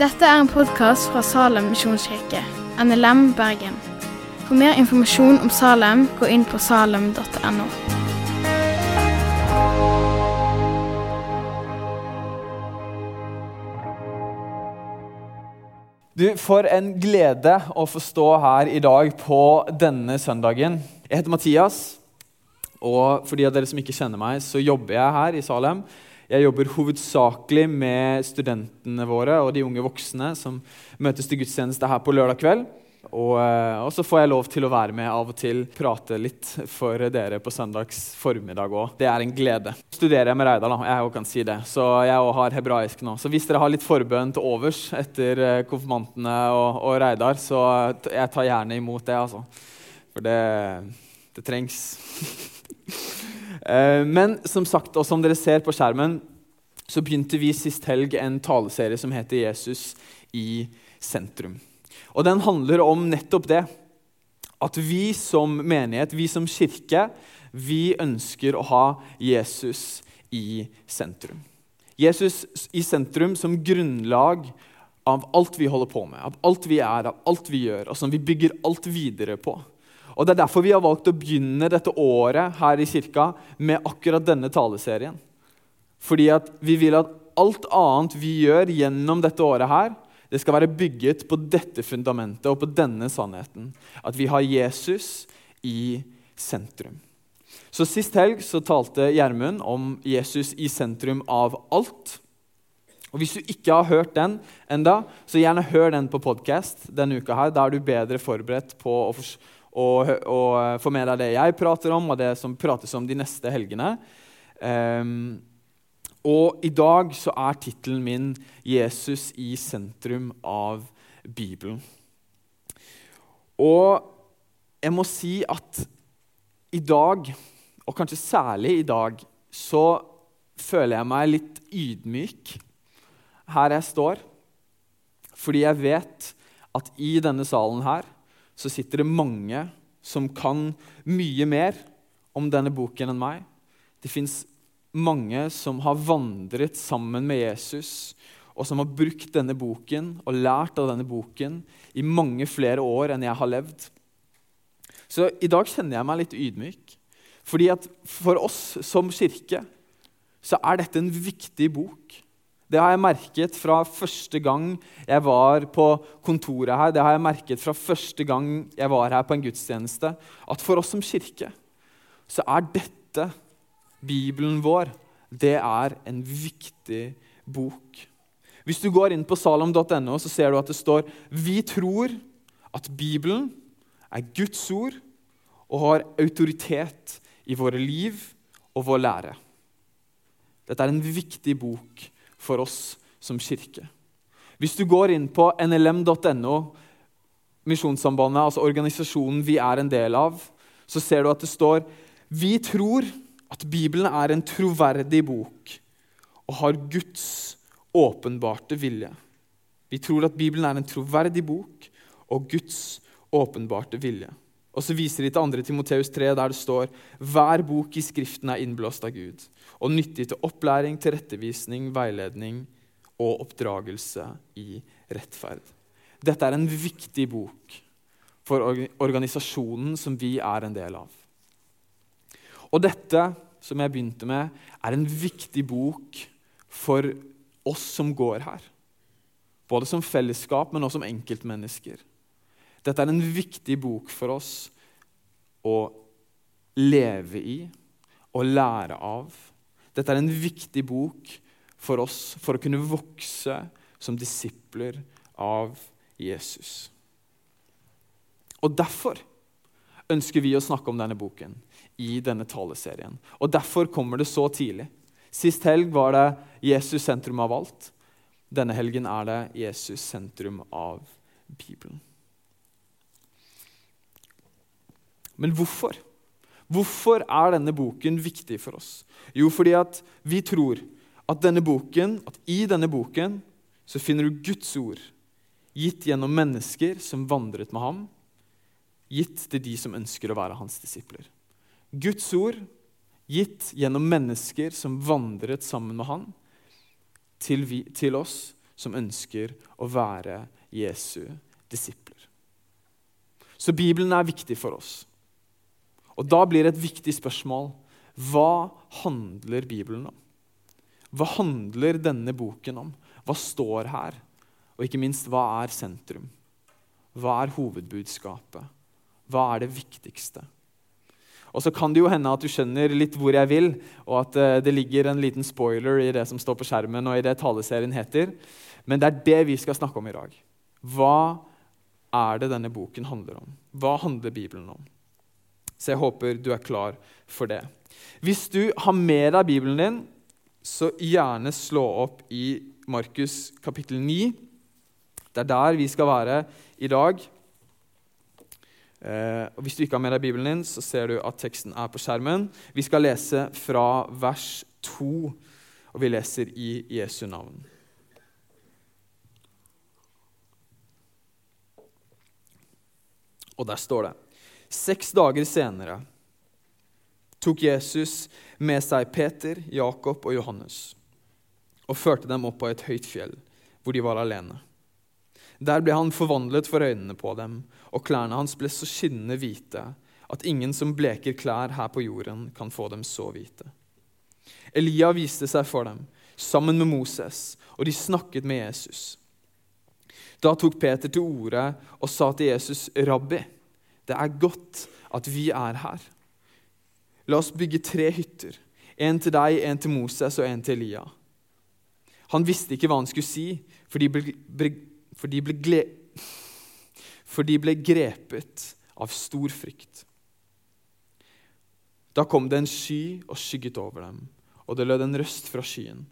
Dette er en podkast fra Salem misjonskirke, NLM Bergen. For mer informasjon om Salem, gå inn på salem.no. Du, For en glede å få stå her i dag på denne søndagen. Jeg heter Mathias, og for de av dere som ikke kjenner meg, så jobber jeg her i Salem. Jeg jobber hovedsakelig med studentene våre og de unge voksne som møtes til gudstjeneste her på lørdag kveld. Og, eh, og, så får jeg lov til å være med av og til, prate litt for dere på søndags formiddag òg. Det er en glede. Studerer jeg med Reidar, da. Jeg kan si det. Så jeg har hebraisk nå. Så hvis dere har litt forbønn til overs etter eh, konfirmantene og, og, Reidar, så jeg tar gjerne imot det, altså. For det, det trengs. Eh, men som sagt, og som dere ser på skjermen, så begynte vi sist helg en taleserie som heter 'Jesus i sentrum'. Og den handler om nettopp det. At vi som menighet, vi som kirke, vi ønsker å ha Jesus i sentrum. Jesus i sentrum som grunnlag av alt vi holder på med, av alt vi er, av alt vi gjør, og som vi bygger alt videre på. Og Det er derfor vi har valgt å begynne dette året her i kirka med akkurat denne taleserien. Fordi at vi vil at alt annet vi gjør gjennom dette året her, det skal være bygget på dette fundamentet og på denne sannheten. At vi har Jesus i sentrum. Så Sist helg så talte Gjermund om Jesus i sentrum av alt. Og Hvis du ikke har hørt den enda, så gjerne hør den på podkast denne uka. her. Da er du bedre forberedt på å, å, og få med deg det jeg prater om, og det som prates om de neste helgene. Um, og i dag så er tittelen min 'Jesus i sentrum av Bibelen'. Og jeg må si at i dag, og kanskje særlig i dag, så føler jeg meg litt ydmyk her jeg står. Fordi jeg vet at i denne salen her så sitter det mange som kan mye mer om denne boken enn meg. Det fins mange som har vandret sammen med Jesus, og som har brukt denne boken og lært av denne boken i mange flere år enn jeg har levd. Så i dag kjenner jeg meg litt ydmyk. Fordi at for oss som kirke så er dette en viktig bok. Det har jeg merket fra første gang jeg var på kontoret her. Det har jeg merket fra første gang jeg var her på en gudstjeneste. At for oss som kirke så er dette Bibelen vår, det er en viktig bok. Hvis du går inn på salom.no, så ser du at det står vi tror at Bibelen er Guds ord og har autoritet i våre liv og vår lære. Dette er en viktig bok for oss som kirke. Hvis du går inn på nlm.no, Misjonssambandet, altså organisasjonen vi er en del av, så ser du at det står vi tror at Bibelen er en troverdig bok og har Guds åpenbarte vilje. Vi tror at Bibelen er en troverdig bok og Guds åpenbarte vilje. Og så viser de til 2. Timoteus 3, der det står hver bok i Skriften er innblåst av Gud og nyttig til opplæring, tilrettevisning, veiledning og oppdragelse i rettferd. Dette er en viktig bok for organisasjonen som vi er en del av. Og dette, som jeg begynte med, er en viktig bok for oss som går her. Både som fellesskap, men også som enkeltmennesker. Dette er en viktig bok for oss å leve i og lære av. Dette er en viktig bok for oss for å kunne vokse som disipler av Jesus. Og derfor ønsker vi å snakke om denne boken i denne taleserien. Og Derfor kommer det så tidlig. Sist helg var det Jesus sentrum av alt. Denne helgen er det Jesus sentrum av Bibelen. Men hvorfor? Hvorfor er denne boken viktig for oss? Jo, fordi at vi tror at, denne boken, at i denne boken så finner du Guds ord gitt gjennom mennesker som vandret med ham, gitt til de som ønsker å være hans disipler. Guds ord gitt gjennom mennesker som vandret sammen med han, til, vi, til oss som ønsker å være Jesu disipler. Så Bibelen er viktig for oss. Og Da blir det et viktig spørsmål hva handler Bibelen om? Hva handler denne boken om? Hva står her? Og ikke minst, hva er sentrum? Hva er hovedbudskapet? Hva er det viktigste? Og så kan det jo hende at du skjønner litt hvor jeg vil, og at eh, det ligger en liten spoiler i det som står på skjermen, og i det taleserien heter. Men det er det vi skal snakke om i dag. Hva er det denne boken handler om? Hva handler Bibelen om? Så jeg håper du er klar for det. Hvis du har med deg Bibelen din, så gjerne slå opp i Markus kapittel 9. Det er der vi skal være i dag. Eh, og Hvis du ikke har med deg Bibelen din, så ser du at teksten er på skjermen. Vi skal lese fra vers 2, og vi leser i Jesu navn. Og der står det Seks dager senere tok Jesus med seg Peter, Jakob og Johannes og førte dem opp på et høyt fjell, hvor de var alene. Der ble han forvandlet for øynene på dem, og klærne hans ble så skinnende hvite at ingen som bleker klær her på jorden, kan få dem så hvite. Elia viste seg for dem, sammen med Moses, og de snakket med Jesus. Da tok Peter til orde og sa til Jesus, 'Rabbi, det er godt at vi er her.' La oss bygge tre hytter, en til deg, en til Moses og en til Elia. Han visste ikke hva han skulle si, for de ble, ble for de ble, gle... for de ble grepet av stor frykt. Da kom det en sky og skygget over dem, og det lød en røst fra skyen.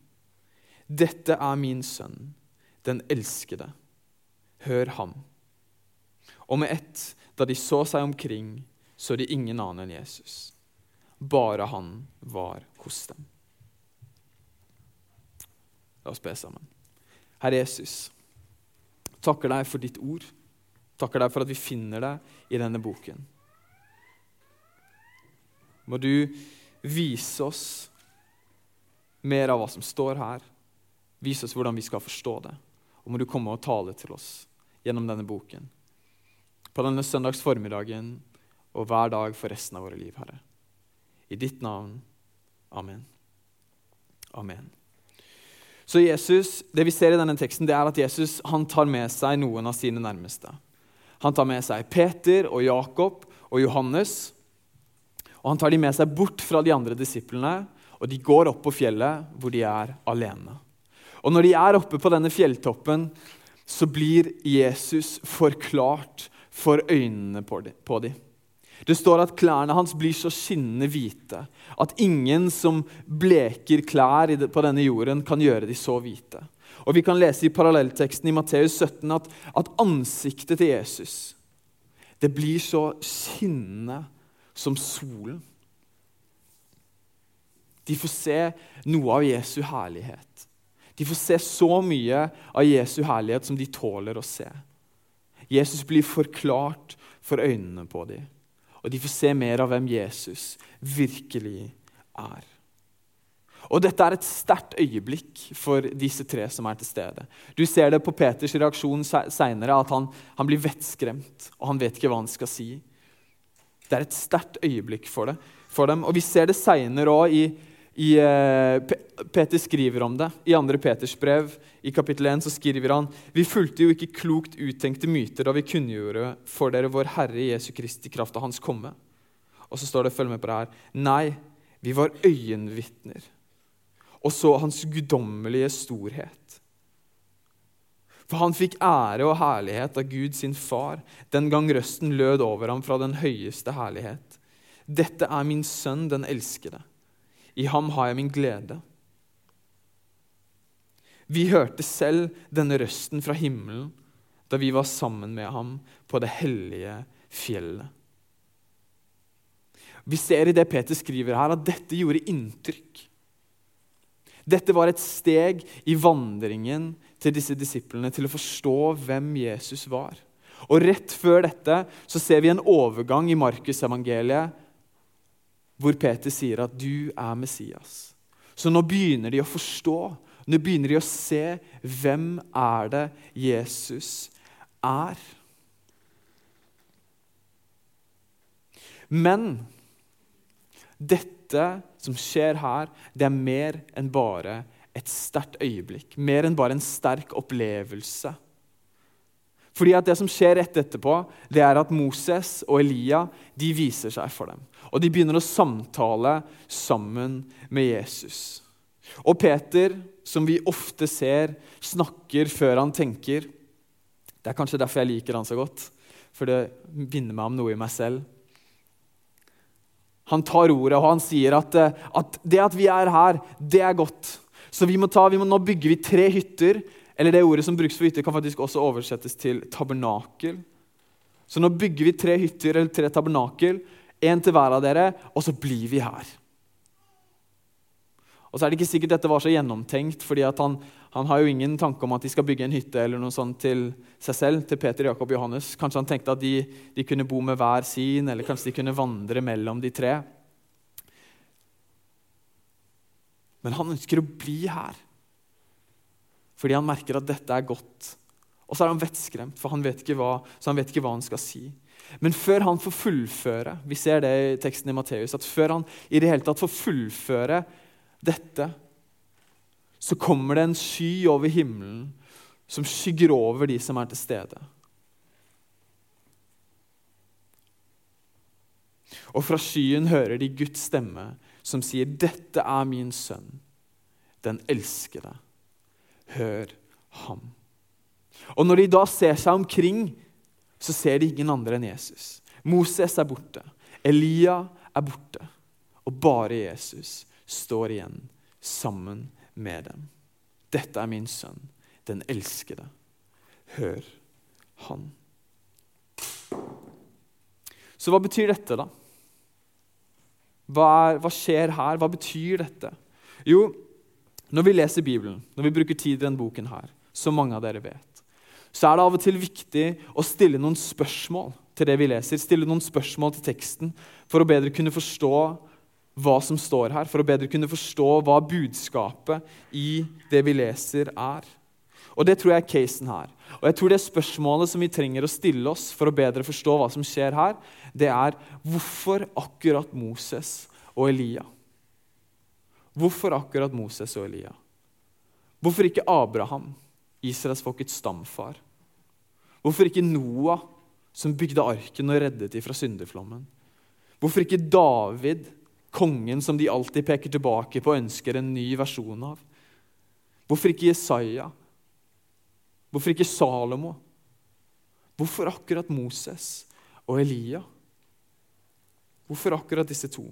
Dette er min sønn, den elskede. Hør ham. Og med ett, da de så seg omkring, så de ingen annen enn Jesus. Bare han var hos dem. La oss be sammen. Herre Jesus. Takker deg for ditt ord. Takker deg for at vi finner deg i denne boken. Må du vise oss mer av hva som står her. Vise oss hvordan vi skal forstå det. Og må du komme og tale til oss gjennom denne boken. På denne søndags formiddagen og hver dag for resten av våre liv, Herre. I ditt navn. Amen. Amen. Så Jesus, det vi ser i denne teksten, det er at Jesus han tar med seg noen av sine nærmeste. Han tar med seg Peter og Jakob og Johannes. Og Han tar de med seg bort fra de andre disiplene, og de går opp på fjellet hvor de er alene. Og Når de er oppe på denne fjelltoppen, så blir Jesus forklart for øynene på dem. Det står at klærne hans blir så skinnende hvite at ingen som bleker klær på denne jorden, kan gjøre de så hvite. Og Vi kan lese i parallellteksten i Matteus 17 at, at ansiktet til Jesus det blir så skinnende som solen. De får se noe av Jesu herlighet. De får se så mye av Jesu herlighet som de tåler å se. Jesus blir forklart for øynene på dem og de får se mer av hvem Jesus virkelig er. Og Dette er et sterkt øyeblikk for disse tre som er til stede. Du ser det på Peters reaksjon seinere, at han, han, blir vettskremt og han vet ikke hva han skal si. Det er et sterkt øyeblikk for, det, for dem. Og Vi ser det seinere òg i, i, uh, Peter skriver om det. I 2. Peters brev i kapittel 1 så skriver han Vi fulgte jo ikke klokt uttenkte myter da vi kunngjorde for dere vår Herre Jesu Kristi kraft av Hans komme. Og så står det, følg med på det her, Nei, vi var øyenvitner og så Hans guddommelige storhet. For han fikk ære og herlighet av Gud sin far den gang røsten lød over ham fra den høyeste herlighet. Dette er min sønn, den elskede. I ham har jeg min glede. Vi hørte selv denne røsten fra himmelen da vi var sammen med ham på det hellige fjellet. Vi ser i det Peter skriver her, at dette gjorde inntrykk. Dette var et steg i vandringen til disse disiplene til å forstå hvem Jesus var. Og Rett før dette så ser vi en overgang i Markusevangeliet hvor Peter sier at 'du er Messias'. Så nå begynner de å forstå, nå begynner de å se hvem er det Jesus er. Men dette som skjer her, det er mer enn bare et sterkt øyeblikk. Mer enn bare en sterk opplevelse. Fordi at Det som skjer rett etterpå, det er at Moses og Elia de viser seg for dem. Og de begynner å samtale sammen med Jesus. Og Peter, som vi ofte ser, snakker før han tenker. Det er kanskje derfor jeg liker han så godt, for det minner meg om noe i meg selv. Han tar ordet og han sier at, at det at vi er her, det er godt. Så vi må ta, vi må, nå bygger vi tre hytter. Eller det ordet som brukes for hytte, kan faktisk også oversettes til tabernakel. Så nå bygger vi tre hytter eller tre tabernakel, én til hver av dere, og så blir vi her. Og så er det ikke sikkert dette var så gjennomtenkt, fordi han, han, har jo ingen tanke om at de skal bygge en hytte eller noe sånt til seg selv, til Peter, Jakob og Johannes. Kanskje han tenkte at de, de kunne bo med hver sin, eller kanskje de kunne vandre mellom de tre. Men han ønsker å bli her fordi han merker at dette er godt. Og så er han vettskremt, for han vet ikke hva, så han vet ikke hva han skal si. Men før han får fullføre vi ser det i teksten i Matteus, at før han i det hele tatt får fullføre dette, så kommer det en sky over himmelen som skygger over de som er til stede. Og fra skyen hører de Guds stemme, som sier, 'Dette er min sønn, den elskede. Hør ham.' Og Når de da ser seg omkring, så ser de ingen andre enn Jesus. Moses er borte, Elia er borte, og bare Jesus står igjen sammen med dem. Dette er min sønn, den elskede. Hør han. Så hva betyr dette, da? Hva, er, hva, skjer her? Hva betyr dette? Jo, når vi leser Bibelen, når vi bruker tid i denne boken her, som mange av dere vet, så er det av og til viktig å stille noen spørsmål til det vi leser. Stille noen spørsmål til teksten for å bedre kunne forstå hva som står her, for å bedre kunne forstå hva budskapet i det vi leser, er. Og Det tror jeg er casen her. Og jeg tror det spørsmålet som vi trenger å stille oss for å bedre forstå hva som skjer her, det er hvorfor akkurat Moses og Elia? Hvorfor akkurat Moses og Elia? Hvorfor ikke Abraham, israelsfolkets stamfar? Hvorfor ikke Noah, som bygde arken og reddet dem fra syndeflommen? Hvorfor ikke David, kongen som de alltid peker tilbake på og ønsker en ny versjon av? Hvorfor ikke Jesaja, Hvorfor ikke Salomo? Hvorfor akkurat Moses og Elia? Hvorfor akkurat disse to?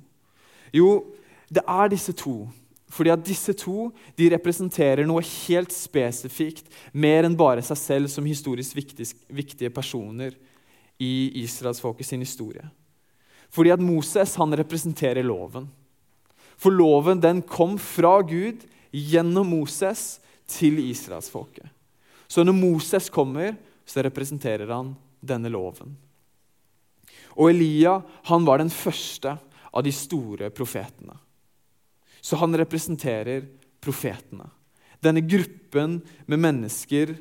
Jo, det er disse to. Fordi at disse to de representerer noe helt spesifikt, mer enn bare seg selv som historisk viktige personer i israelsfolket sin historie. Fordi at Moses han representerer loven. For loven den kom fra Gud gjennom Moses til israelsfolket. Så når Moses kommer, så representerer han denne loven. Og Elia han var den første av de store profetene. Så han representerer profetene. Denne gruppen med mennesker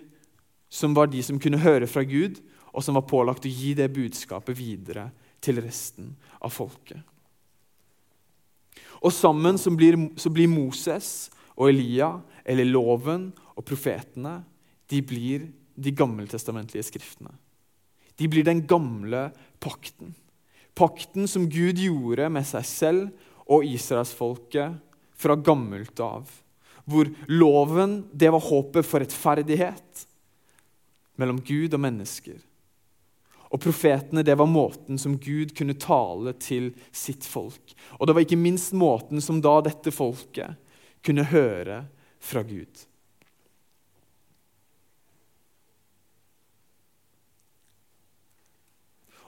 som var de som kunne høre fra Gud, og som var pålagt å gi det budskapet videre til resten av folket. Og sammen så blir, så blir Moses og Elia, eller loven og profetene, de blir de gammeltestamentlige skriftene. De blir den gamle pakten. Pakten som Gud gjorde med seg selv og israelsfolket fra gammelt av. Hvor loven det var håpet for rettferdighet mellom Gud og mennesker. Og profetene det var måten som Gud kunne tale til sitt folk. Og det var ikke minst måten som da dette folket kunne høre fra Gud.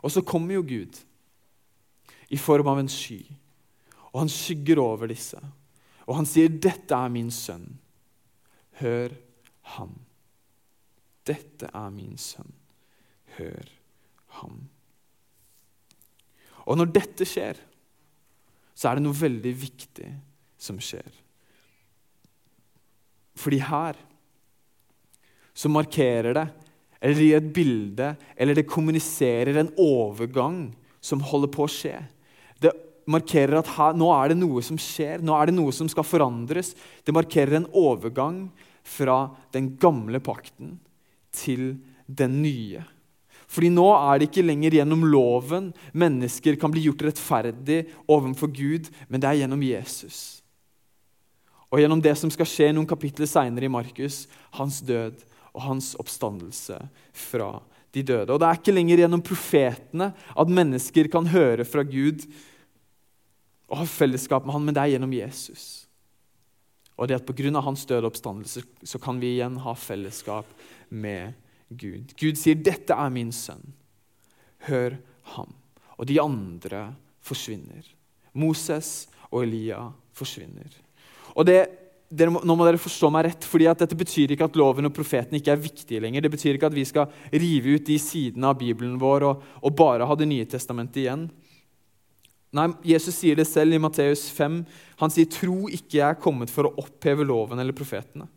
Og så kommer jo Gud i form av en sky, og han skygger over disse. Og han sier, 'Dette er min sønn. Hør ham.' Dette er min sønn. Hør ham. Og når dette skjer, så er det noe veldig viktig som skjer. Fordi her så markerer det, eller gir et bilde, eller det kommuniserer en overgang som holder på å skje. Det markerer at her, nå er det noe som skjer, nå er det noe som skal forandres. Det markerer en overgang fra den gamle pakten til den nye. Fordi nå er det ikke lenger gjennom loven mennesker kan bli gjort rettferdig overfor Gud, men det er gjennom Jesus. Og gjennom det som skal skje noen kapitler seinere i Markus, hans død og hans oppstandelse fra de døde. Og Det er ikke lenger gjennom profetene at mennesker kan høre fra Gud og ha fellesskap med han, men det er gjennom Jesus. Og det at Pga. hans døde oppstandelse så kan vi igjen ha fellesskap med Gud. Gud sier, 'Dette er min sønn. Hør ham.' Og de andre forsvinner. Moses og Elia forsvinner. Og det, må, Nå må dere forstå meg rett, fordi Dette betyr ikke at loven og profeten ikke er viktige lenger. Det betyr ikke at vi skal rive ut de sidene av Bibelen vår og, og bare ha Det nye testamentet igjen. Nei, Jesus sier det selv i Matteus 5. Han sier, 'Tro ikke jeg er kommet for å oppheve loven eller profetene'.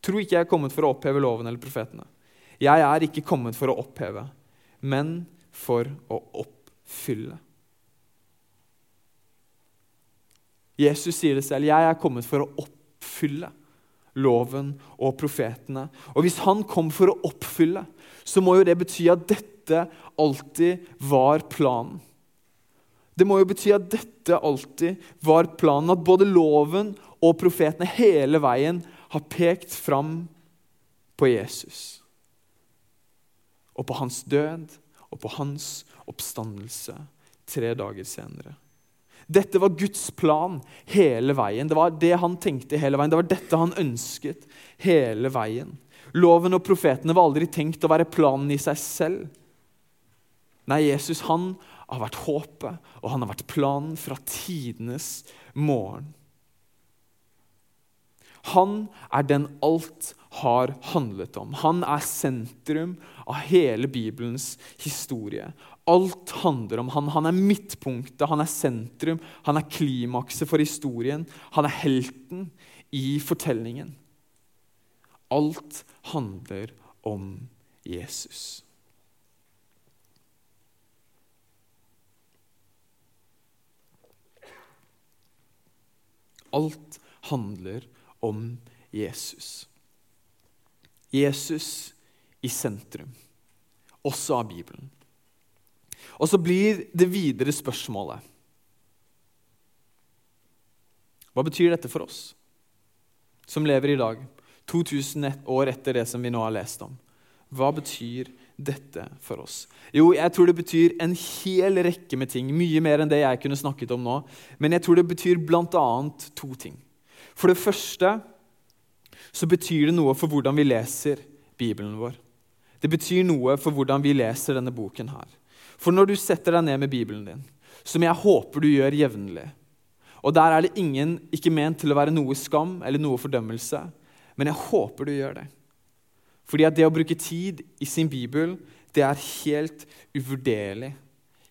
Tro ikke jeg er kommet for å oppheve loven eller profetene. Jeg er ikke kommet for å oppheve, men for å oppfylle. Jesus sier det selv. 'Jeg er kommet for å oppfylle loven og profetene'. Og hvis han kom for å oppfylle, så må jo det bety at dette alltid var planen. Det må jo bety at dette alltid var planen, at både loven og profetene hele veien har pekt fram på Jesus. Og på hans død og på hans oppstandelse tre dager senere. Dette var Guds plan hele veien. Det var det han tenkte hele veien. Det var dette han ønsket hele veien. Loven og profetene var aldri tenkt å være planen i seg selv. Nei, Jesus han har vært håpet, og han har vært planen fra tidenes morgen. Han er den alt har handlet om. Han er sentrum av hele Bibelens historie. Alt handler om han. Han er midtpunktet, han er sentrum, han er klimakset for historien. Han er helten i fortellingen. Alt handler om Jesus. Alt handler om Jesus. Jesus i sentrum, også av Bibelen. Og så blir det videre spørsmålet Hva betyr dette for oss som lever i dag, 2000 år etter det som vi nå har lest om? Hva betyr dette for oss? Jo, jeg tror det betyr en hel rekke med ting. Mye mer enn det jeg kunne snakket om nå. Men jeg tror det betyr bl.a. to ting. For det første så betyr det noe for hvordan vi leser Bibelen vår. Det betyr noe for hvordan vi leser denne boken her. For når du setter deg ned med Bibelen din, som jeg håper du gjør jevnlig Og der er det ingen, ikke ment til å være noe skam eller noe fordømmelse, men jeg håper du gjør det. Fordi at det å bruke tid i sin bibel, det er helt uvurderlig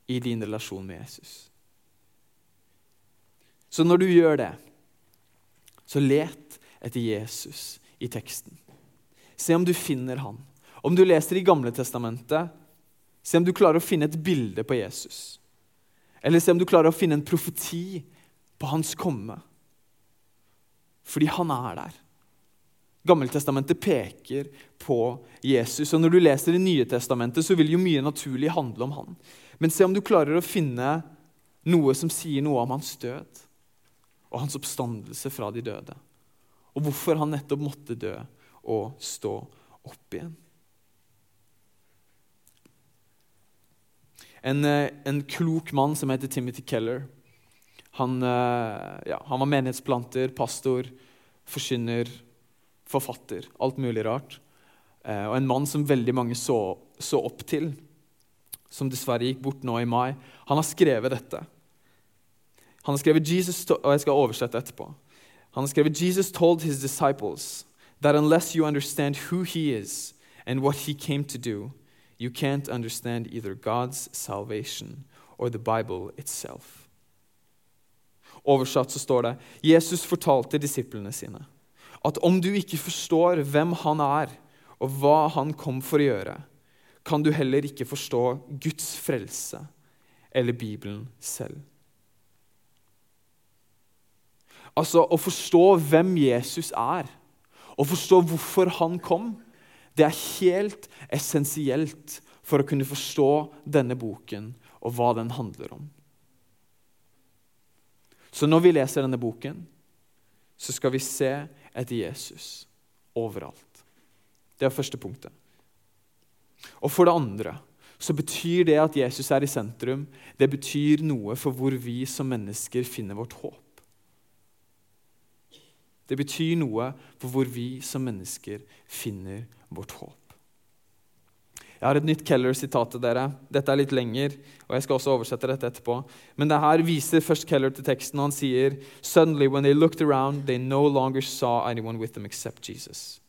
i din relasjon med Jesus. Så når du gjør det, så let etter Jesus i teksten. Se om du finner han. Om du leser i Gamle testamentet, se om du klarer å finne et bilde på Jesus. Eller se om du klarer å finne en profeti på hans komme. Fordi han er der. Gammeltestamentet peker på Jesus. Og Når du leser Det nye testamentet, så vil jo mye naturlig handle om han. Men se om du klarer å finne noe som sier noe om hans død og hans oppstandelse fra de døde. Og hvorfor han nettopp måtte dø og stå opp igjen. En, eh, en klok mann som heter Timothy Keller. Han, eh, ja, han var menighetsplanter, pastor, forkynner, forfatter. Alt mulig rart. Eh, og en mann som veldig mange så, så opp til, som dessverre gikk bort nå i mai. Han har skrevet dette. Han har skrevet Jesus, og jeg skal oversette etterpå. Han har skrevet Jesus told his disciples that unless you understand who he is and what he came to do, you can't understand either God's salvation or the Bible itself. Oversatt så står det Jesus fortalte disiplene sine at om du ikke forstår hvem han er, og hva han kom for å gjøre, kan du heller ikke forstå Guds frelse eller Bibelen selv. Altså, Å forstå hvem Jesus er, og forstå hvorfor han kom, det er helt essensielt for å kunne forstå denne boken og hva den handler om. Så når vi leser denne boken, så skal vi se etter Jesus overalt. Det er første punktet. Og for det andre så betyr det at Jesus er i sentrum, det betyr noe for hvor vi som mennesker finner vårt håp. Det betyr noe for hvor vi som mennesker finner vårt håp. Jeg har et nytt Keller-sitat til dere. Dette er litt lenger, og jeg skal også oversette dette etterpå. Men det her viser først Keller til teksten, og han sier Suddenly, when they looked around, they no longer saw anyone with them except Jesus.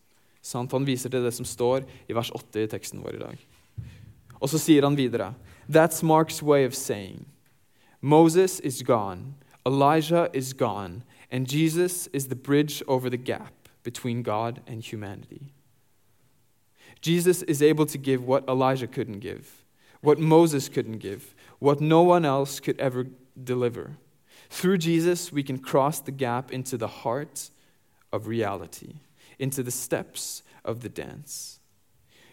Sant? Han viser til det som står i vers 8 i teksten vår i dag. Og så sier han videre That's Mark's way of saying Moses is gone, Elijah is gone, and Jesus is the bridge over the gap between God and humanity. Jesus is able to give what Elijah couldn't give, what Moses couldn't give, what no one else could ever deliver. Through Jesus, we can cross the gap into the heart of reality, into the steps of the dance.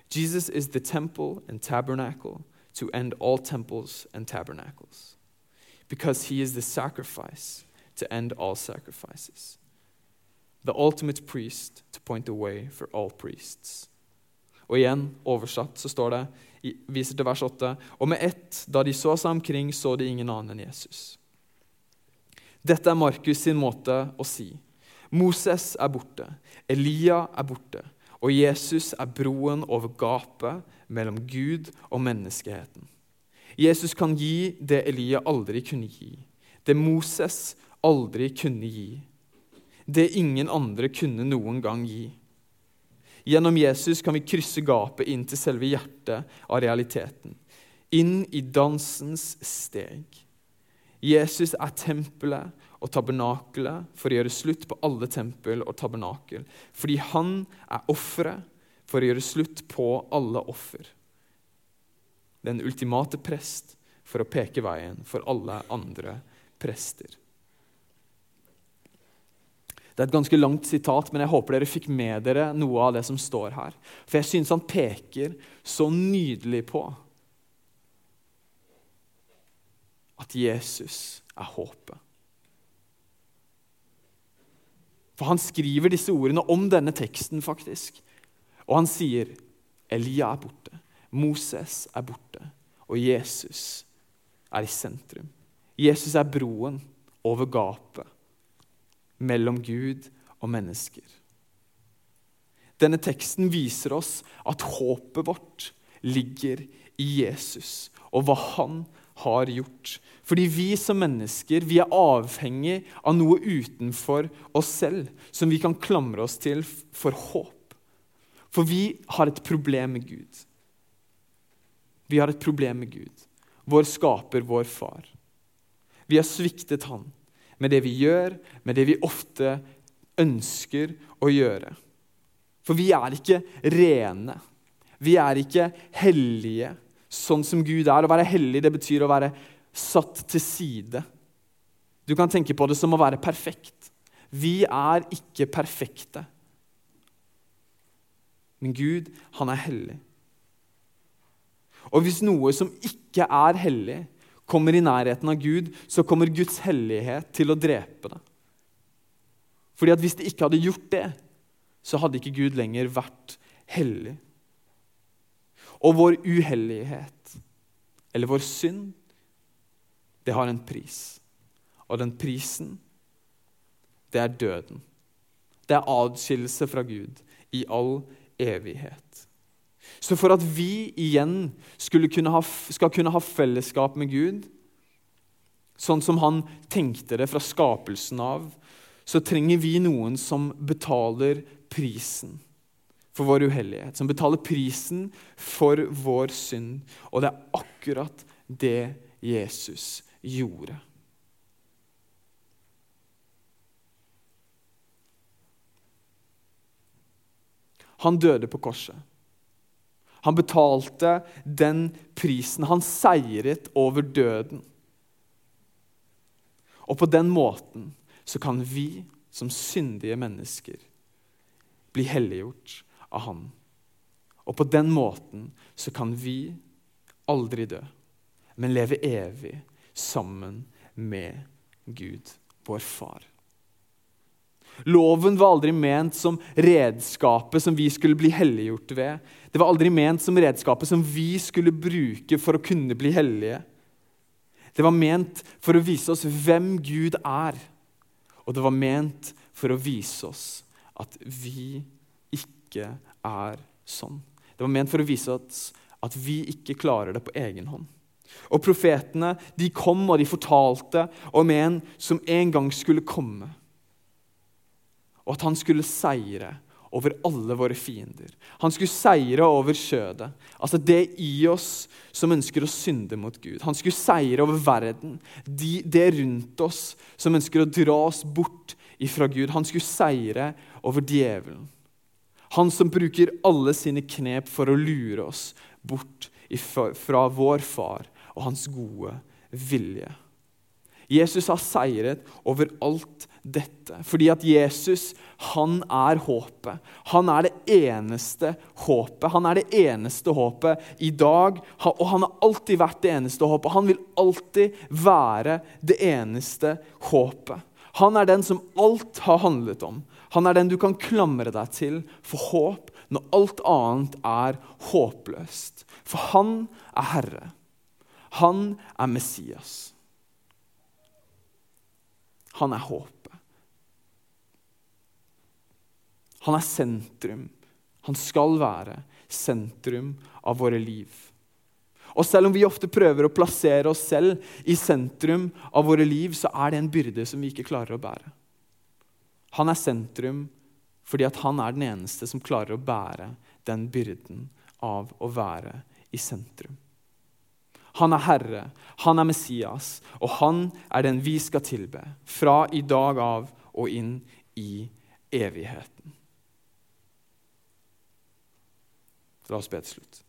Jesus is the temple and tabernacle to end all temples and tabernacles, because he is the sacrifice to end all sacrifices, the ultimate priest to point the way for all priests. Og igjen, oversatt, så står det, viser til vers 8, og med ett, da de så seg omkring, så de ingen annen enn Jesus. Dette er Markus sin måte å si. Moses er borte, Elia er borte, og Jesus er broen over gapet mellom Gud og menneskeheten. Jesus kan gi det Elia aldri kunne gi, det Moses aldri kunne gi, det ingen andre kunne noen gang gi. Gjennom Jesus kan vi krysse gapet inn til selve hjertet av realiteten. Inn i dansens steg. Jesus er tempelet og tabernakelet for å gjøre slutt på alle tempel og tabernakel. Fordi han er offeret for å gjøre slutt på alle offer. Den ultimate prest for å peke veien for alle andre prester. Det er et ganske langt sitat, men jeg håper dere fikk med dere noe av det som står her. For jeg syns han peker så nydelig på at Jesus er håpet. For han skriver disse ordene om denne teksten, faktisk. Og han sier Elia er borte, Moses er borte, og Jesus er i sentrum. Jesus er broen over gapet mellom Gud og mennesker. Denne teksten viser oss at håpet vårt ligger i Jesus og hva han har gjort. Fordi vi som mennesker vi er avhengig av noe utenfor oss selv som vi kan klamre oss til for håp. For vi har et problem med Gud. Vi har et problem med Gud, vår skaper, vår far. Vi har sviktet Han med det vi gjør, med det vi ofte ønsker å gjøre. For vi er ikke rene. Vi er ikke hellige, sånn som Gud er. Å være hellig det betyr å være satt til side. Du kan tenke på det som å være perfekt. Vi er ikke perfekte. Men Gud, han er hellig. Og hvis noe som ikke er hellig, kommer i nærheten av Gud, så kommer Guds hellighet til å drepe det. Fordi at Hvis de ikke hadde gjort det, så hadde ikke Gud lenger vært hellig. Og vår uhellighet, eller vår synd, det har en pris. Og den prisen, det er døden. Det er adskillelse fra Gud i all evighet. Så for at vi igjen kunne ha, skal kunne ha fellesskap med Gud, sånn som han tenkte det fra skapelsen av, så trenger vi noen som betaler prisen for vår uhellighet. Som betaler prisen for vår synd. Og det er akkurat det Jesus gjorde. Han døde på korset. Han betalte den prisen. Han seiret over døden. Og på den måten så kan vi som syndige mennesker bli helliggjort av Han. Og på den måten så kan vi aldri dø, men leve evig sammen med Gud, vår Far. Loven var aldri ment som redskapet som vi skulle bli helliggjort ved. Det var aldri ment som redskapet som vi skulle bruke for å kunne bli hellige. Det var ment for å vise oss hvem Gud er. Og det var ment for å vise oss at vi ikke er sånn. Det var ment for å vise oss at vi ikke klarer det på egen hånd. Og Profetene de kom og de fortalte om en som en gang skulle komme og at han skulle seire over alle våre fiender. Han skulle seire over skjødet, altså det i oss som ønsker å synde mot Gud. Han skulle seire over verden, de, det rundt oss som ønsker å dra oss bort ifra Gud. Han skulle seire over djevelen. Han som bruker alle sine knep for å lure oss bort fra vår far og hans gode vilje. Jesus har seiret over alt dette. Fordi at Jesus, han er håpet. Han er det eneste håpet. Han er det eneste håpet i dag, og han har alltid vært det eneste håpet. Han vil alltid være det eneste håpet. Han er den som alt har handlet om. Han er den du kan klamre deg til for håp når alt annet er håpløst. For han er Herre. Han er Messias. Han er håpet. Han er sentrum. Han skal være sentrum av våre liv. Og selv om vi ofte prøver å plassere oss selv i sentrum av våre liv, så er det en byrde som vi ikke klarer å bære. Han er sentrum fordi han er den eneste som klarer å bære den byrden av å være i sentrum. Han er Herre, han er Messias, og han er den vi skal tilbe fra i dag av og inn i evigheten. La oss be til slutt.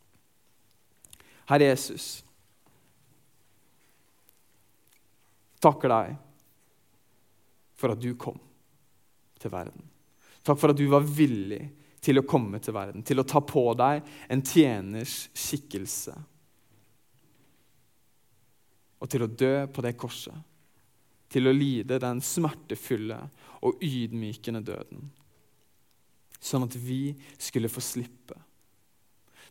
Herre Jesus, takker deg for at du kom til verden. Takk for at du var villig til å komme til verden, til å ta på deg en tjeners skikkelse. Og til å dø på det korset. Til å lide den smertefulle og ydmykende døden. Sånn at vi skulle få slippe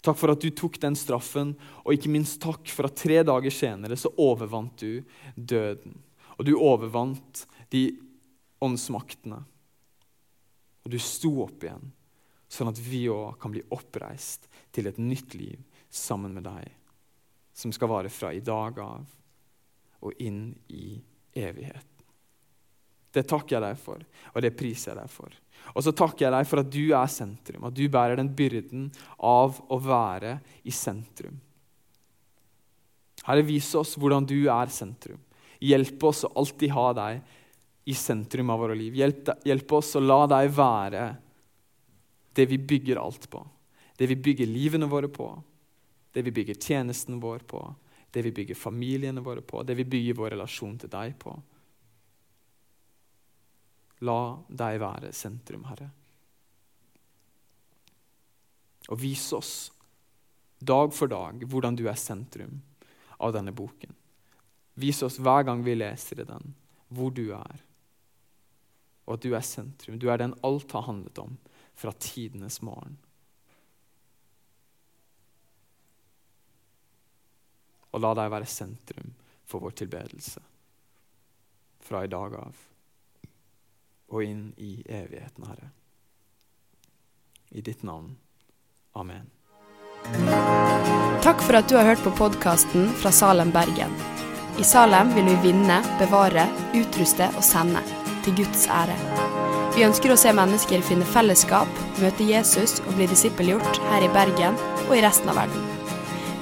Takk for at du tok den straffen, og ikke minst takk for at tre dager senere så overvant du døden. Og du overvant de åndsmaktene. Og du sto opp igjen, sånn at vi òg kan bli oppreist til et nytt liv sammen med deg, som skal vare fra i dag av og inn i evigheten. Det takker jeg deg for, og det priser jeg deg for. Og så takker jeg deg for at du er sentrum, at du bærer den byrden av å være i sentrum. Herre, vis oss hvordan du er sentrum. Hjelp oss å alltid ha deg i sentrum av våre liv. Hjelp, hjelp oss å la deg være det vi bygger alt på. Det vi bygger livene våre på, det vi bygger tjenesten vår på, det vi bygger familiene våre på, det vi bygger vår relasjon til deg på. La deg være sentrum, Herre. Og vis oss dag for dag hvordan du er sentrum av denne boken. Vis oss hver gang vi leser i den, hvor du er, og at du er sentrum. Du er den alt har handlet om fra tidenes morgen. Og la deg være sentrum for vår tilbedelse fra i dag av og inn i evigheten, Herre. I ditt navn. Amen. Takk for at du har hørt på podkasten fra Salem, Bergen. I Salem vil vi vinne, bevare, utruste og sende, til Guds ære. Vi ønsker å se mennesker finne fellesskap, møte Jesus og bli disippelgjort her i Bergen og i resten av verden.